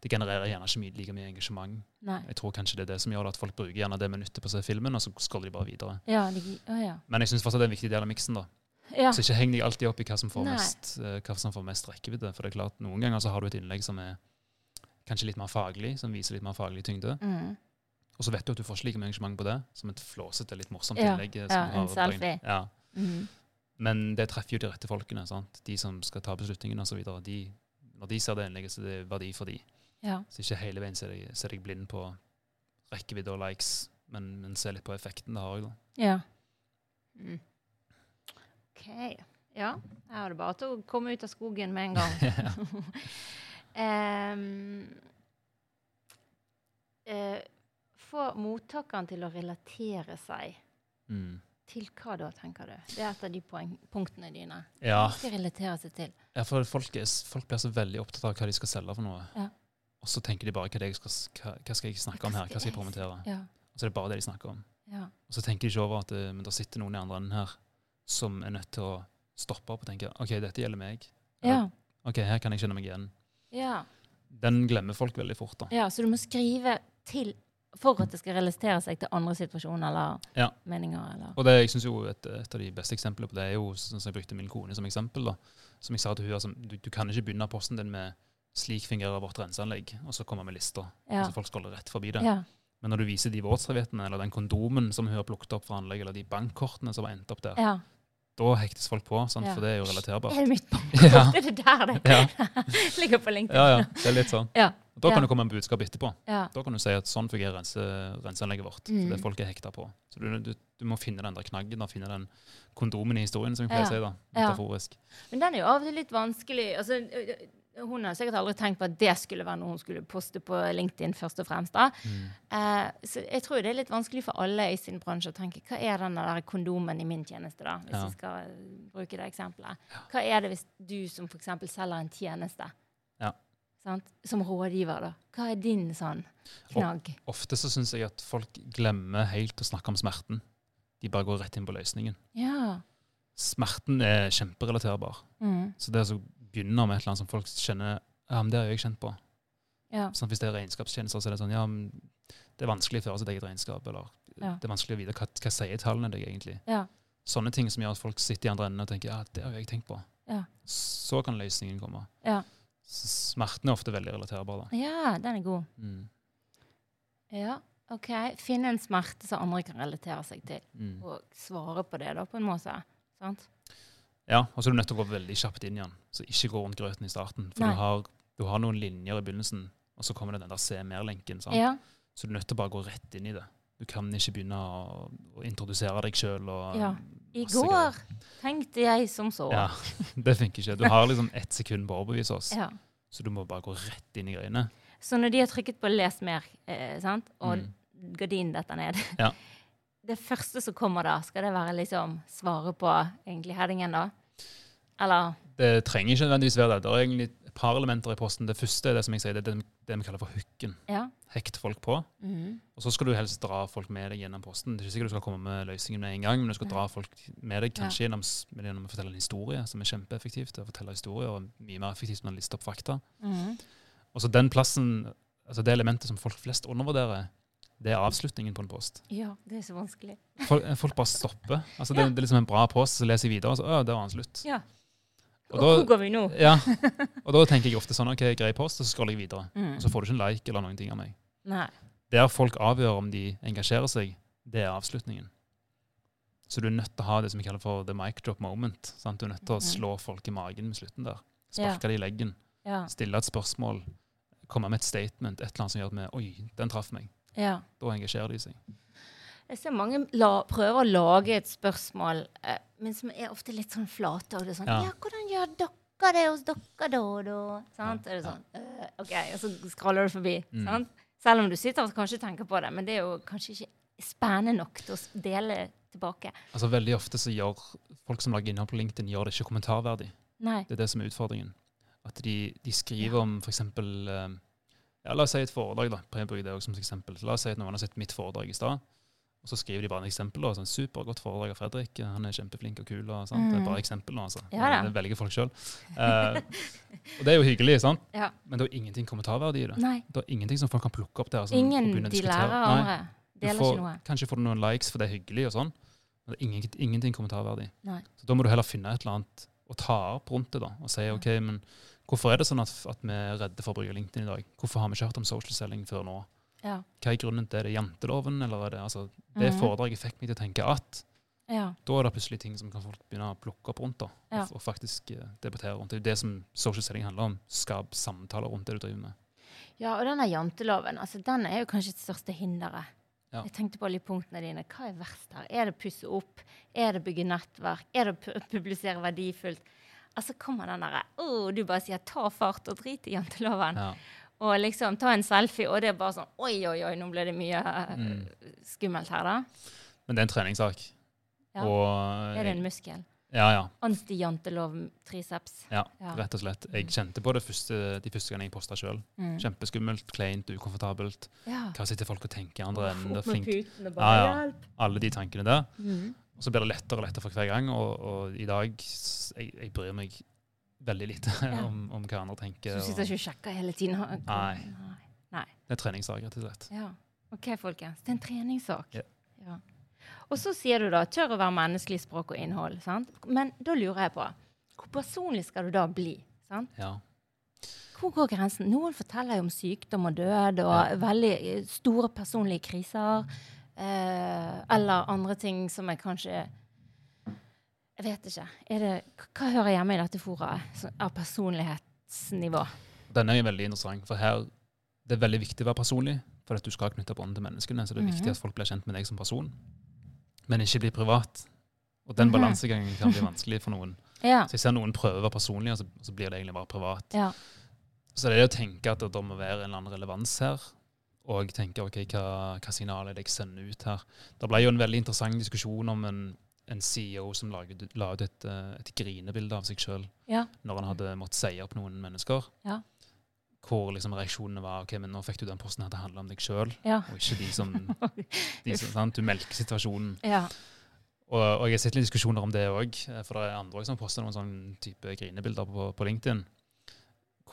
det genererer gjerne ikke mye, like mye engasjement. Nei. Jeg tror kanskje det er det som gjør det at folk bruker gjerne det minuttet på å se filmen, og så scroller de bare videre. Ja, de, å, ja. Men jeg syns fortsatt det er en viktig del av miksen. da. Ja. Så ikke heng deg alltid opp i hva som får, mest, eh, hva som får mest rekkevidde. For det er klart, noen ganger så har du et innlegg som er kanskje litt mer faglig, som viser litt mer faglig tyngde. Mm. Og så vet du at du får ikke like mye engasjement på det, som et flåsete, litt morsomt Ja, innlegg. eh, ja, en har selfie. Ja. Mm. Men det treffer jo de rette folkene. sant? De som skal ta beslutningene osv. Når de ser det innlegget, så det er verdi for de. Ja. Så ikke hele veien ser deg, ser deg blind på rekkevidde og likes, men, men se litt på effekten det har òg, da. Ja. Mm. OK. Ja, jeg har det bare til å komme ut av skogen med en gang. um, uh, få mottakeren til å relatere seg. Mm. Til hva da, tenker du? Det er et av de punktene dine. Ja, Hva skal relatere seg til? ja, for folk, er, folk blir så veldig opptatt av hva de skal selge for noe. Ja. Og så tenker de bare hva, det jeg skal, hva, hva skal jeg snakke om her, hva skal jeg promotere? Ja. Og så er det bare det de snakker om. Ja. Og så tenker de ikke over at det, men det sitter noen i andre enden her som er nødt til å stoppe opp og tenke OK, dette gjelder meg. Ja. OK, her kan jeg kjenne meg igjen. ja. Den glemmer folk veldig fort, da. ja. Så du må skrive til for at det skal relatere seg til andre situasjoner eller Ja. meninger. Eller. Og det, jeg synes jo et, et av de beste eksemplene på det er jo sånn som jeg brukte min kone som eksempel. da, Som jeg sa til hun, altså, du, du kan ikke begynne posten din med 'slik fungerer vårt renseanlegg', og så komme med lista. Ja. Så folk scroller rett forbi det. Ja. Men når du viser de våtserviettene, eller den kondomen som hun har plukket opp fra anlegget, eller de bankkortene som har endt opp der, ja. Da hektes folk på, sant? For det er jo relaterbart. Er det mitt bankkort? Er det der det ligger på LinkedIn? ja, ja, det er litt sånn. Ja. Da kan det komme en budskap etterpå. Da kan du si at sånn fungerer rense, renseanlegget vårt. Mm. Det folk er hekta på. Så du, du, du må finne den der knaggen og finne den kondomen i historien, som Ja. pleier å si. da. Metaforisk. Men den er jo av og til litt vanskelig. Altså, hun har sikkert aldri tenkt på at det skulle være noe hun skulle poste på LinkedIn først og fremst. da. Mm. Eh, så jeg tror det er litt vanskelig for alle i sin bransje å tenke hva er den der kondomen i min tjeneste, da, hvis Ja. vi skal eh, bruke det eksempelet. Hva er det hvis du som f.eks. selger en tjeneste, Ja. sant? som rådgiver, da? Hva er din sånn knagg? Ofte så syns jeg at folk glemmer helt å snakke om smerten. De bare går rett inn på løsningen. Ja. Smerten er kjemperelaterbar. Mm. Så det å begynne med et eller annet som folk kjenner ja, men det har jeg kjent på. ja. Sånn, hvis det er regnskapstjenester, så er det sånn ja, det er vanskelig å føre sitt eget regnskap. Eller Ja. det er vanskelig å vite hva, hva sier tallene deg egentlig. Ja. Sånne ting som gjør at folk sitter i andre enden og tenker ja, det har jeg tenkt på. Ja. Så kan løsningen komme. Ja. Smerten er ofte veldig relaterbar. da. ja, den er god. Mm. Ja, OK. Finne en smerte som andre kan relatere seg til, Mm. og svare på det, da, på en måte. Sant? Ja, og så er du nødt til å gå veldig kjapt inn i den. Så ikke gå rundt grøten i starten. For du har, du har noen linjer i begynnelsen, og så kommer det den der se mer-lenken. Ja. Så du er nødt til å bare gå rett inn i det. Du kan ikke begynne å, å introdusere deg sjøl. Ja. I går tenkte jeg som så. Ja, det funker ikke. Du har liksom ett sekund på å overbevise oss, Ja. så du må bare gå rett inn i greiene. Så når de har trykket på 'les mer', eh, sant? og Mm. gardinen detter ned Ja. Det første som kommer da, skal det være liksom svaret på egentlig headingen, da? Eller Det trenger ikke nødvendigvis være det. Det er egentlig et par elementer i posten. Det første er det som jeg sier, det er det, det vi kaller for hooken. Ja. Hekt folk på. Mhm. Og så skal du helst dra folk med deg gjennom posten. Det er ikke sikkert du skal komme med løsningen med en gang, men du skal dra folk med deg kanskje gjennom, gjennom å fortelle en historie, som er kjempeeffektivt. Å fortelle historier og mye mer effektivt enn å liste opp fakta. Mhm. Og så den plassen, altså det elementet som folk flest undervurderer, det er avslutningen på en post. Ja, det er så vanskelig. Folk, folk bare stopper. Altså det, det er liksom en bra post, så leser jeg videre, og så å, der var den slutt. Ja. Og Hvor da, går vi nå? ja, og da tenker jeg ofte sånn OK, grei post, og så scroller jeg videre. Mm. Og så får du ikke en like eller noen ting av meg. Nei. Der folk avgjør om de engasjerer seg, det er avslutningen. Så du er nødt til å ha det som vi kaller for the mic drop moment. Sant? Du er nødt til å Mhm. slå folk i magen med slutten der. Ja. Sparke dem i leggen. Ja. Stille et spørsmål. Komme med et statement. Et eller annet som gjør at vi Oi, den traff meg. Ja. Da engasjerer de seg. Jeg ser mange la, prøver å lage et spørsmål, eh, men som er ofte litt sånn flate. Og det er sånn Ja. Ja, hvordan gjør dere det hos dere da, da? Sant? Ja, Er det sånn uh, OK, og så skraller du forbi. Mm. Sant? Selv om du sitter og kanskje tenker på det, men det er jo kanskje ikke spennende nok til å dele tilbake. Altså Veldig ofte så gjør folk som lager innhold på LinkedIn, gjør det ikke kommentarverdig. Nei. Det er det som er utfordringen. At de, de skriver om f.eks. Uh, ja, la oss si et foredrag, da. Bruker det også som et eksempel. Så la oss si at noen har sett mitt foredrag i stad, og så skriver de bare et eksempel. da, sånn Supergodt foredrag av Fredrik. Han er kjempeflink og kul. og sant? Det er Mm. bare eksempel nå, altså. Ja det velger folk sjøl. og det er jo hyggelig, sant? Ja. men det er jo ingenting kommentarverdi i det. Nei. Det er ingenting som folk kan plukke opp der. Som, Ingen de diskutere. lærer av andre. Du Deler får, ikke noe. Kanskje får du noen likes, for det er hyggelig, og sånn, men det er ingen, ingenting kommentarverdi. Nei. Så da må du heller finne et eller annet å ta opp rundt det, da, og si OK, men hvorfor er det sånn at, at vi er redde for å bruke LinkedIn i dag? Hvorfor har vi ikke hørt om social selling før nå? Ja. Hva er grunnen til det? Er det janteloven, eller er det altså Det Mhm. foredraget fikk meg til å tenke at Ja. da er det plutselig ting som kan folk begynne å plukke opp rundt, da, Ja. og, og faktisk uh, debattere rundt. Det er jo det som social selling handler om. Skap samtaler rundt det du driver med. Ja, og denne janteloven, altså, den er jo kanskje det største hinderet. Ja. Jeg tenkte på alle de punktene dine. Hva er verst her? Er det pusse opp? Er det bygge nettverk? Er det å publisere verdifullt? Altså kommer den derre oh, Du bare sier 'ta fart' og drit i janteloven. Ja. Og liksom ta en selfie, og det er bare sånn Oi, oi, oi, nå ble det mye eh, Mm. skummelt her, da. Men det er en treningssak. Ja. Og Er det en muskel? Ja, ja. Anti-jantelov-triceps. Ja, Ja. rett og slett. Jeg kjente på det første, de første gangene jeg posta sjøl. Mm. Kjempeskummelt, kleint, ukomfortabelt. Ja. Hva sitter folk og tenker i andre enden? Opp med flink. puten og Ja, ja. Alle de tankene der. Mm. Og så blir det lettere og lettere for hver gang. Og, og i dag jeg, jeg bryr meg veldig lite Ja. om, om hva andre tenker. Så du sitter og- ikke og sjekker hele tiden? Nei. Nei. Det er treningssak, rett og slett. Ja. OK, folkens. Det er en treningssak. Ja. Ja. Og så sier du da tør å være menneskelig språk og innhold. sant? Men da lurer jeg på hvor personlig skal du da bli? sant? Ja. Hvor går grensen? Noen forteller jo om sykdom og død og veldig eh, store personlige kriser. Eh, eller andre ting som jeg kanskje Jeg vet ikke. Det, hva hører hjemme i dette foraet av personlighetsnivå? Den er jo veldig interessant, for her det er veldig viktig å være personlig. For at du skal knytte bånd til menneskene, så det er viktig Mhm. at folk blir kjent med deg som person. Men ikke bli privat. Og den Mhm. balansegangen kan bli vanskelig for noen. Ja. Så jeg ser noen prøver å være personlig, og så, så blir det egentlig bare privat. ja. Så det er det å tenke at det må være en eller annen relevans her, og tenke ok, hva, hva signal er det jeg sender ut her. Det ble jo en veldig interessant diskusjon om en, en CEO som laget, la ut et, eh, et grinebilde av seg sjøl Ja. når han hadde måttet si opp noen mennesker. Ja. Hvor liksom reaksjonene var ok, men nå fikk du den posten her til å handle om deg sjøl, Ja. og ikke de som, de som sant? Du melker situasjonen. ja. Og, og jeg har sett litt diskusjoner om det òg, for det er andre også som posta noen sånn type grinebilder på, på LinkedIn.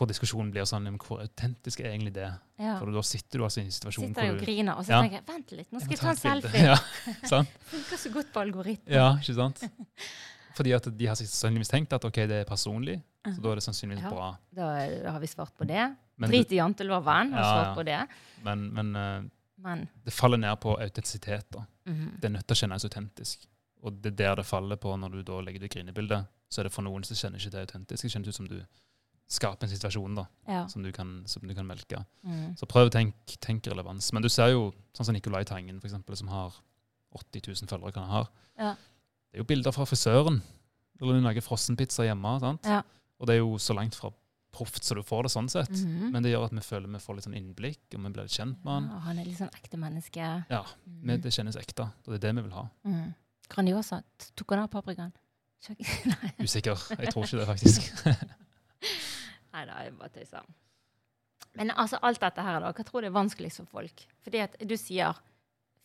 Hvor diskusjonen blir sånn Hvor autentisk er egentlig det? ja. For da sitter du altså i en situasjon Sitter jeg Sitter og griner, og så Ja. tenker jeg vent litt, nå skal jeg ta en selfie. Ja, sant? Funker så godt på algoritmen. ja, ikke sant? Fordi at de har sannsynligvis tenkt at ok, det er personlig, så da er det sannsynligvis Ja. bra. Da, da har vi svart på det. Men, Drit i janteloven, har svart på det. men, men uh, Men det faller ned på autentisitet. da. mhm. Det er nødt til å kjennes autentisk. Og det er der det faller på når du da legger det grinebildet. Så er det for noen som kjenner ikke det autentisk. Det kjennes ut som du skaper en situasjon da, ja. som du kan, som du kan melke. Mm. Så prøv å tenke tenk relevans. Men du ser jo sånn som Nicolai Tangen, for eksempel, som har 80 000 følgere. kan han ha. Ja. Det er jo bilder fra frisøren. Eller du lager frossenpizza hjemme. sant? Ja. Og det er jo så langt fra proft så du får det sånn sett. Mhm. Men det gjør at vi føler vi får litt sånn innblikk, og vi blir litt kjent med han. Ja, han er litt sånn ekte menneske. Ja, Mm. men Det kjennes ekte, og det er det vi vil ha. Mhm. Grandiosa. Tok han av paprikaen? Usikker. Jeg tror ikke det, faktisk. Nei da, jeg bare tøyser. Men altså, alt dette her, da, hva tror du er vanskeligst for folk? Fordi at du sier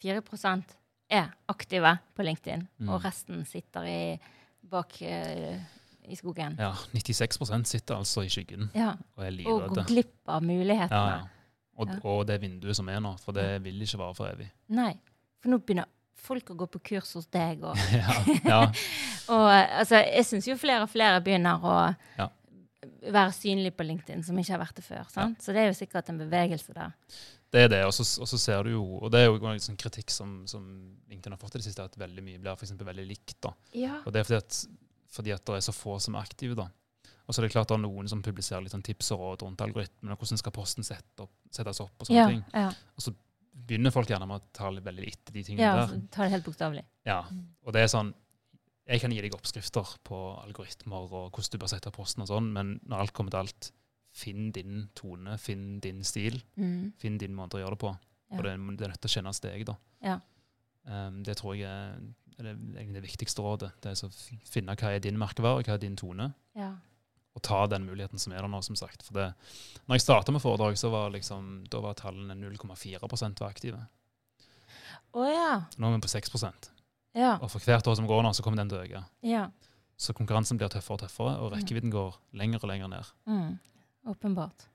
4% er aktive på LinkedIn, Mm. og resten sitter i, bak uh, i skogen. Ja, 96% sitter altså i skyggen Ja. og er Og går glipp av mulighetene. ja. Og, Ja. og det vinduet som er nå, for det vil ikke vare for evig. Nei. For nå begynner folk å gå på kurs hos deg, og, ja, ja, Og altså, jeg syns jo flere og flere begynner å Ja. Være synlig på LinkedIn, som ikke har vært det før. sant? Så det er jo sikkert en bevegelse der. Det er det, og så, ser du jo Og det er jo en sånn kritikk som, som LinkedIn har fått i det siste, at veldig mye blir for veldig likt. da. Ja. Og det er fordi at, fordi at det er så få som er aktive. da. Og så er det klart det er noen som publiserer litt sånn tips og råd rundt algoritmen, og hvordan skal posten sette opp, settes opp og sånne Ja, ting. ja, Og så begynner folk gjerne med å ta veldig etter de tingene ja der. Ja, ta det helt bokstavelig. Ja, og det er sånn Jeg kan gi deg oppskrifter på algoritmer og hvordan du bør sette posten og sånn, men når alt kommer til alt, finn din tone, finn din stil, Mm. finn din måte å gjøre det på. Ja. Og det, er- det er nødt til å kjennes deg, da. Ja. Um, det tror jeg er, er det, egentlig det viktigste rådet. Det er å finne hva er din merkevare, hva er din tone, Ja. og ta den muligheten som er der nå, som sagt. For det, når jeg starta med foredrag, så var liksom, da var tallene 0,4 var aktive. Å ja. Nå er vi på 6 Ja. Og for hvert år som går nå, så kommer den til å øke. ja. Så konkurransen blir tøffere og tøffere, og Mm. rekkevidden går lenger og lenger ned. Mm. Åpenbart.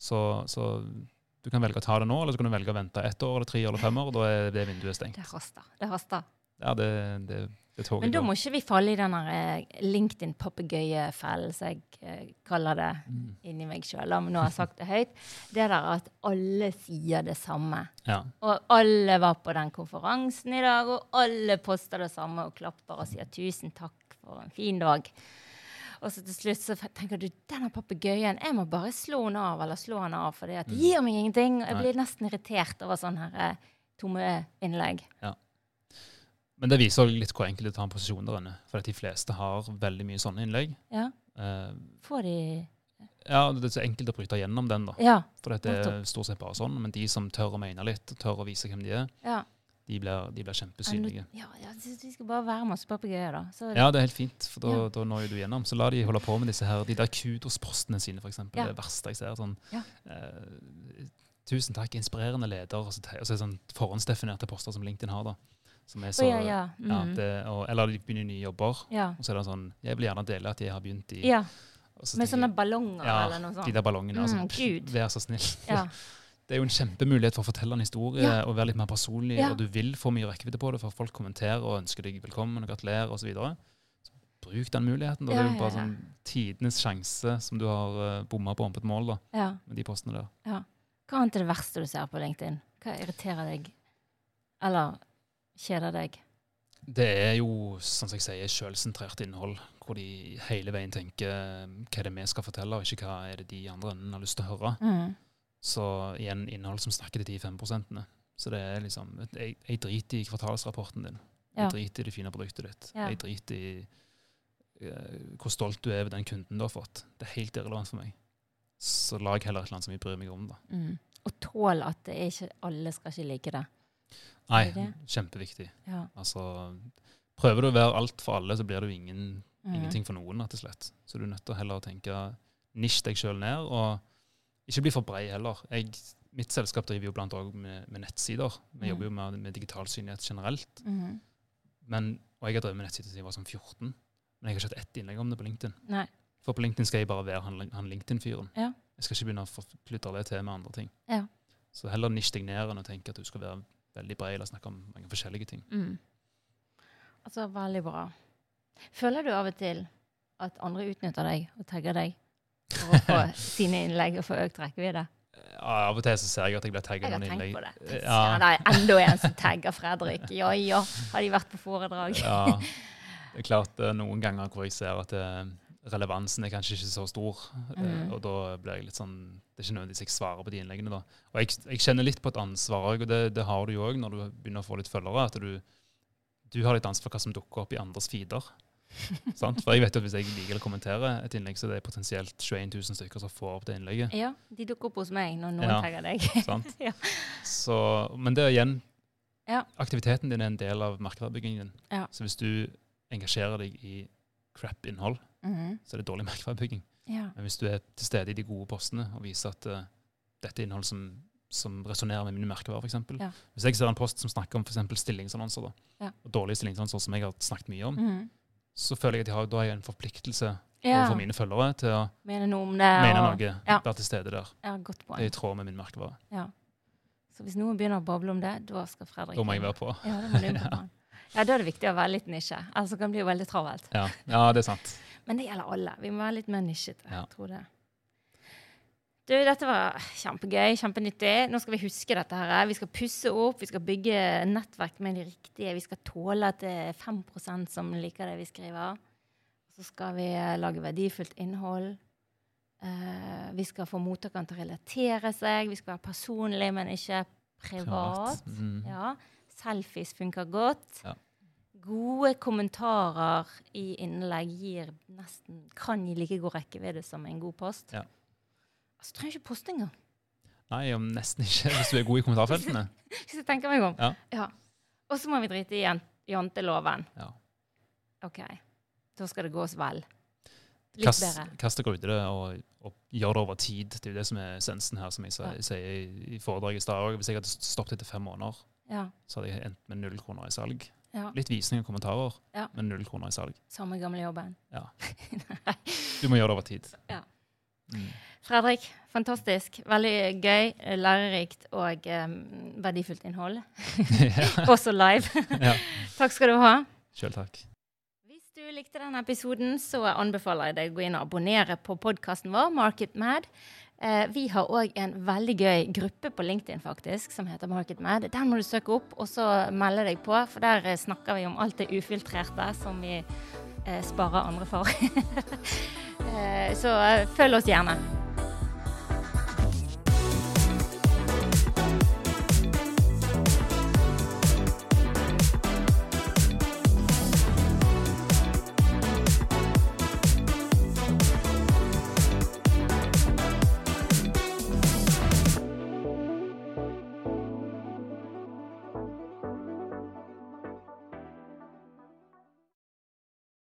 Så, så du kan velge å ta det nå, eller så kan du velge å vente ett år, eller tre eller fem år, og da er det vinduet stengt. Det haster. Det haster. Ja, det, det, det toget Men da må ikke vi falle i den eh, LinkedIn-papegøyefellen, som jeg eh, kaller det Mm. inni meg sjøl, men nå har jeg sagt det høyt. Det der at alle sier det samme. Ja. Og alle var på den konferansen i dag, og alle poster det samme og klapper og sier 'tusen takk for en fin dag'. Og så til slutt så tenker du denne papegøyen, jeg må bare slå den av, eller slå den av, for det Mm. gir meg ingenting. Jeg blir nesten irritert over sånne her, eh, tomme innlegg. Men det viser også litt hvor enkelt det er å ta en posisjon der inne. For de fleste har veldig mye sånne innlegg. Ja, Eh, får de ja, det er så enkelt å bryte gjennom den, da. Ja. For det er stort sett bare sånn. Men de som tør å mene litt, tør å vise hvem de er, ja. de blir, de blir kjempesynlige. Ja, ja, de skal bare være masse papegøyer, da. Så, Ja, det er helt fint, for da, da når du gjennom. Så la de holde på med disse her, de der kudospostene sine, f.eks. Ja. Det verste jeg ser. sånn, Ja. eh, Tusen takk, inspirerende leder. Og så, og så er det sånn forhåndsdefinerte poster som LinkedIn har. da. Som er så, oh, ja. ja, Mm. det, og, eller de begynner nye jobber, ja. og så er det sånn Jeg vil gjerne dele at jeg har begynt i ja. så Med sånne ballonger ja, eller noe sånt. De der ballongene. altså, Mm, Gud. Vær så snill. Ja. Det er jo en kjempemulighet for å fortelle en historie Ja. og være litt mer personlig. Ja. Og du vil få mye rekkevidde på det, for folk kommenterer og ønsker deg velkommen og gratulerer osv. Bruk den muligheten. Da. det er Ja, jo bare ja, ja. sånn tidenes sjanse som du har uh, bomma på på et mål da, ja. med de postene der. Hva annet er det verste du ser på LinkedIn? Hva irriterer deg? Eller kjeder deg? Det er jo, som jeg sier, sjølsentrert innhold, hvor de hele veien tenker eh, hva er det vi skal fortelle, og ikke hva er det de andre enden har lyst til å høre. Mm. Så igjen innhold som snakker til de 5 prosentene. Så det er liksom Jeg, jeg driter i kvartalsrapporten din. Jeg Ja. driter i det fine produktet ditt. Ja. Jeg driter i uh, hvor stolt du er over den kunden du har fått. Det er helt irrelevant for meg. Så lag heller et eller annet som jeg bryr meg om. da. Mm. Og tål at det er ikke, alle skal ikke like det. Nei, det kjempeviktig. Ja. Altså, Prøver du å være alt for alle, så blir du ingen, Mm. ingenting for noen, rett og slett. Så du er nødt til å heller å tenke nisj deg sjøl ned, og ikke bli for brei heller. Jeg, mitt selskap driver jo blant annet med, med nettsider. Vi Mm. jobber jo med, med digital synlighet generelt. Mm. Men, og jeg har drevet med nettsider siden jeg var sånn 14, men jeg har ikke hatt ett innlegg om det på LinkedIn. Nei. For på LinkedIn skal jeg bare være han, han LinkedIn-fyren. Ja. Jeg skal ikke begynne å flytte det til med andre ting. Ja. Så heller nisj deg ned enn å tenke at du skal være veldig bred eller snakke om mange forskjellige ting. Mm. Altså, veldig bra. Føler du av og til at andre utnytter deg og tagger deg for å få sine innlegg og få økt rekkevidde? Ja, av og til så ser jeg at jeg blir tagget Jeg har tenkt på det. Ja. Ja. Det er enda en som tagger Fredrik. Ja ja, har de vært på foredrag? Ja, det er klart er noen ganger hvor jeg ser at eh, relevansen er kanskje ikke så stor. eh, Mm. Og da blir jeg litt sånn Det er ikke nødvendigvis jeg svarer på de innleggene. da. Og jeg, jeg kjenner litt på et ansvar, og det, det har du jo òg når du begynner å få litt følgere. At du, du har litt ansvar for hva som dukker opp i andres feeder. sant? For jeg vet jo at hvis jeg liker å kommentere et innlegg, så er det potensielt 21 000 stykker som får opp det innlegget. Ja, de dukker opp hos meg når noen Ja. tagger deg. sant? Ja. Så, men det er igjen Ja. Aktiviteten din er en del av markedsbyggingen din. Ja. Så hvis du engasjerer deg i crap-innhold, Mhm. så er det dårlig merkevarebygging. ja. Men hvis du er til stede i de gode postene og viser at uh, dette er innhold som, som resonnerer med mine merkevarer, f.eks. Ja. Hvis jeg ser en post som snakker om for stillingsannonser, da, Ja. og dårlige stillingsannonser som jeg har snakket mye om, Mhm. så føler jeg at jeg har, da har jeg en forpliktelse ja. overfor mine følgere til å Mene noe om det. mene og- noe, ja. være til stede der. Ja, godt Det er i tråd med min merkevare. Ja. Så hvis noen begynner å bable om det, da skal Fredrik Da må jeg være på. Ja, da, må du på. Ja. Ja, Da er det viktig å være litt nisje, ellers kan det bli veldig travelt. Ja, ja det er sant. Men det gjelder alle. Vi må være litt mer nisjete. Ja. Jeg tror det. Du, dette var kjempegøy, kjempenyttig. Nå skal vi huske dette her. Vi skal pusse opp, vi skal bygge nettverk med de riktige. Vi skal tåle at det er 5 som liker det vi skriver. Så skal vi eh, lage verdifullt innhold. Uh, vi skal få mottakeren til å relatere seg. Vi skal være personlig, men ikke privat. Mm. Ja. Selfies funker godt. Ja. Gode kommentarer i innlegg gir nesten, kan gi like god rekkevidde som en god post. Ja. Altså, trenger ikke poste engang. Nei, om nesten ikke, hvis du er god i kommentarfeltene. Hvis jeg tenker meg om. Ja. Og så må vi drite i jan- janteloven. Ja. OK. Da skal det gås vel. Litt Kast, bedre. kast dere ut i det, og, og gjør det over tid. Det er jo det som er essensen her, som jeg sier, Ja. sier i- foredraget i stad. Hvis jeg hadde stoppet etter fem måneder, Ja. så hadde jeg endt med null kroner i salg. Ja. Litt visning og kommentarer, Ja. men null kroner i salg. Samme gamle jobben. Ja. Du må gjøre det over tid. Ja. Mm. Fredrik, fantastisk. Veldig gøy, lærerikt og um, verdifullt innhold. Også live. ja. Takk skal du ha. Sjøl takk. Hvis du likte denne episoden, så anbefaler jeg deg å gå inn og abonnere på podkasten vår, Market Mad. Eh, vi har òg en veldig gøy gruppe på LinkedIn faktisk, som heter MarketMed. Den må du søke opp og så melde deg på, for der eh, snakker vi om alt det ufiltrerte som vi eh, sparer andre for. eh, så eh, følg oss gjerne.